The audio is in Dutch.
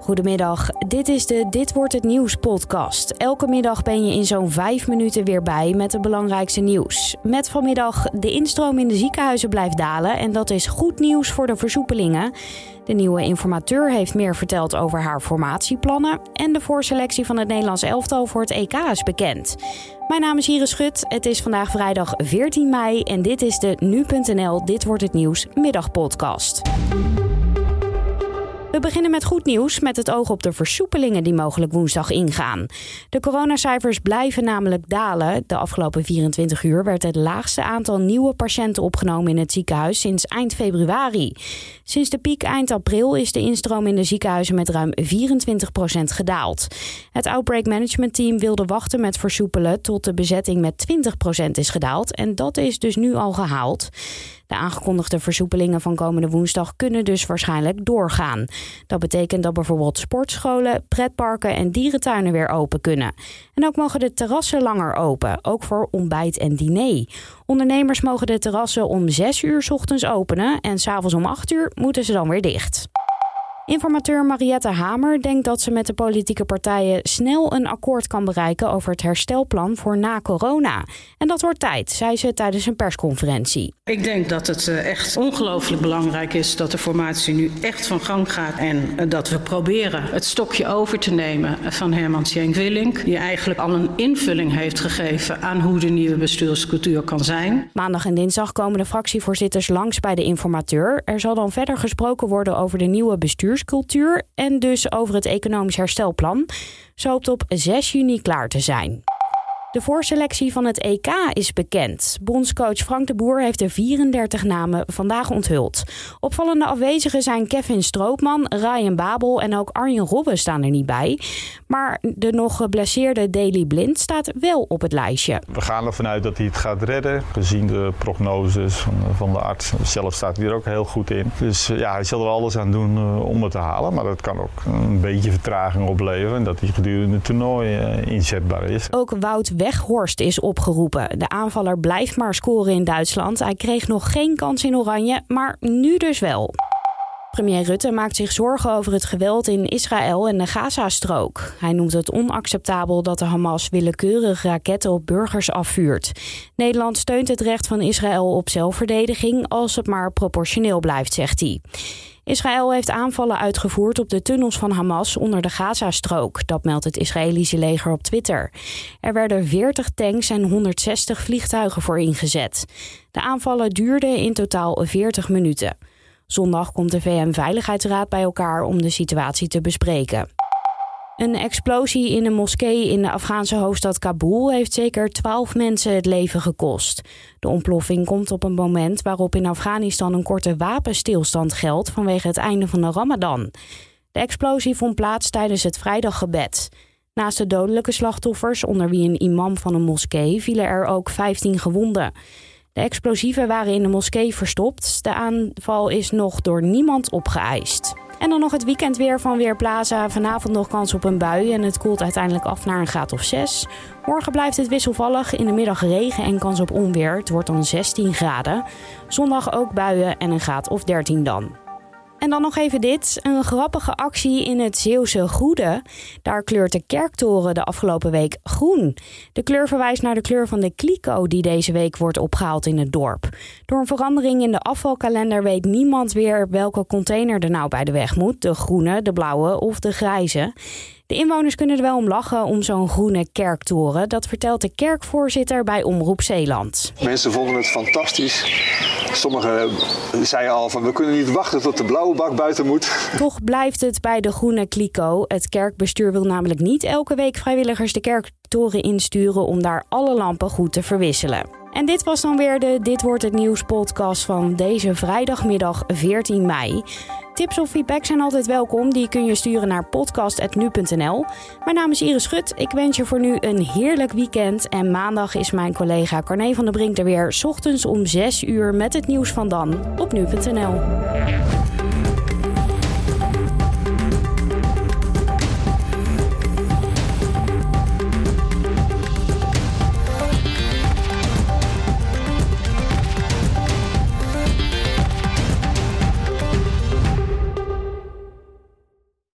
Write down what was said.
Goedemiddag, dit is de Dit wordt het nieuws podcast. Elke middag ben je in zo'n vijf minuten weer bij met het belangrijkste nieuws. Met vanmiddag de instroom in de ziekenhuizen blijft dalen en dat is goed nieuws voor de versoepelingen. De nieuwe informateur heeft meer verteld over haar formatieplannen en de voorselectie van het Nederlands elftal voor het EK is bekend. Mijn naam is Iris Schut. Het is vandaag vrijdag 14 mei en dit is de nu.nl Dit wordt het nieuws middagpodcast. Beginnen met goed nieuws met het oog op de versoepelingen die mogelijk woensdag ingaan. De coronacijfers blijven namelijk dalen. De afgelopen 24 uur werd het laagste aantal nieuwe patiënten opgenomen in het ziekenhuis sinds eind februari. Sinds de piek eind april is de instroom in de ziekenhuizen met ruim 24% gedaald. Het Outbreak Management Team wilde wachten met versoepelen tot de bezetting met 20% is gedaald en dat is dus nu al gehaald. De aangekondigde versoepelingen van komende woensdag kunnen dus waarschijnlijk doorgaan. Dat betekent dat bijvoorbeeld sportscholen, pretparken en dierentuinen weer open kunnen. En ook mogen de terrassen langer open, ook voor ontbijt en diner. Ondernemers mogen de terrassen om 6 uur ochtends openen en s'avonds om 8 uur moeten ze dan weer dicht. Informateur Mariette Hamer denkt dat ze met de politieke partijen snel een akkoord kan bereiken over het herstelplan voor na corona. En dat wordt tijd, zei ze tijdens een persconferentie. Ik denk dat het eh, echt ongelooflijk belangrijk is dat de formatie nu echt van gang gaat. En eh, dat we proberen het stokje over te nemen van Herman Schenk Willink. Die eigenlijk al een invulling heeft gegeven aan hoe de nieuwe bestuurscultuur kan zijn. Maandag en dinsdag komen de fractievoorzitters langs bij de informateur. Er zal dan verder gesproken worden over de nieuwe bestuurs cultuur en dus over het economisch herstelplan. Zo hoopt op 6 juni klaar te zijn. De voorselectie van het EK is bekend. Bondscoach Frank de Boer heeft de 34 namen vandaag onthuld. Opvallende afwezigen zijn Kevin Stroopman, Ryan Babel en ook Arjen Robben staan er niet bij. Maar de nog geblesseerde Daley Blind staat wel op het lijstje. We gaan ervan uit dat hij het gaat redden, gezien de prognoses van de arts. Zelf staat hij er ook heel goed in. Dus ja, hij zal er alles aan doen eh, om het te halen. Maar dat kan ook een beetje vertraging opleveren. En dat hij gedurende het toernooi eh, inzetbaar is. Ook Wout Weghorst is opgeroepen. De aanvaller blijft maar scoren in Duitsland. Hij kreeg nog geen kans in Oranje, maar nu dus wel. Premier Rutte maakt zich zorgen over het geweld in Israël en de Gazastrook. Hij noemt het onacceptabel dat de Hamas willekeurig raketten op burgers afvuurt. Nederland steunt het recht van Israël op zelfverdediging als het maar proportioneel blijft, zegt hij. Israël heeft aanvallen uitgevoerd op de tunnels van Hamas onder de Gazastrook. Dat meldt het Israëlische leger op Twitter. Er werden 40 tanks en 160 vliegtuigen voor ingezet. De aanvallen duurden in totaal 40 minuten. Zondag komt de VN-veiligheidsraad bij elkaar om de situatie te bespreken. Een explosie in een moskee in de Afghaanse hoofdstad Kabul heeft zeker 12 mensen het leven gekost. De ontploffing komt op een moment waarop in Afghanistan een korte wapenstilstand geldt vanwege het einde van de Ramadan. De explosie vond plaats tijdens het vrijdaggebed. Naast de dodelijke slachtoffers, onder wie een imam van een moskee, vielen er ook 15 gewonden. De explosieven waren in de moskee verstopt. De aanval is nog door niemand opgeëist. En dan nog het weekend weer van Weerplaza. Vanavond nog kans op een bui en het koelt uiteindelijk af naar een graad of 6. Morgen blijft het wisselvallig. In de middag regen en kans op onweer. Het wordt dan 16 graden. Zondag ook buien en een graad of 13 dan. En dan nog even dit. Een grappige actie in het Zeeuwse Goede. Daar kleurt de kerktoren de afgelopen week groen. De kleur verwijst naar de kleur van de kliko die deze week wordt opgehaald in het dorp. Door een verandering in de afvalkalender weet niemand weer welke container er nou bij de weg moet. De groene, de blauwe of de grijze. De inwoners kunnen er wel om lachen om zo'n groene kerktoren. Dat vertelt de kerkvoorzitter bij Omroep Zeeland. Mensen vonden het fantastisch. Sommigen zeiden al van we kunnen niet wachten tot de blauwe bak buiten moet. Toch blijft het bij de groene kliko. Het kerkbestuur wil namelijk niet elke week vrijwilligers de kerktoren insturen om daar alle lampen goed te verwisselen. En dit was dan weer de Dit wordt het nieuws podcast van deze vrijdagmiddag 14 mei. Tips of feedback zijn altijd welkom. Die kun je sturen naar podcast.nu.nl. Mijn naam is Iris Schut. Ik wens je voor nu een heerlijk weekend. En maandag is mijn collega Carne van der Brink er weer. Ochtends om 6 uur met het nieuws van dan op nu.nl.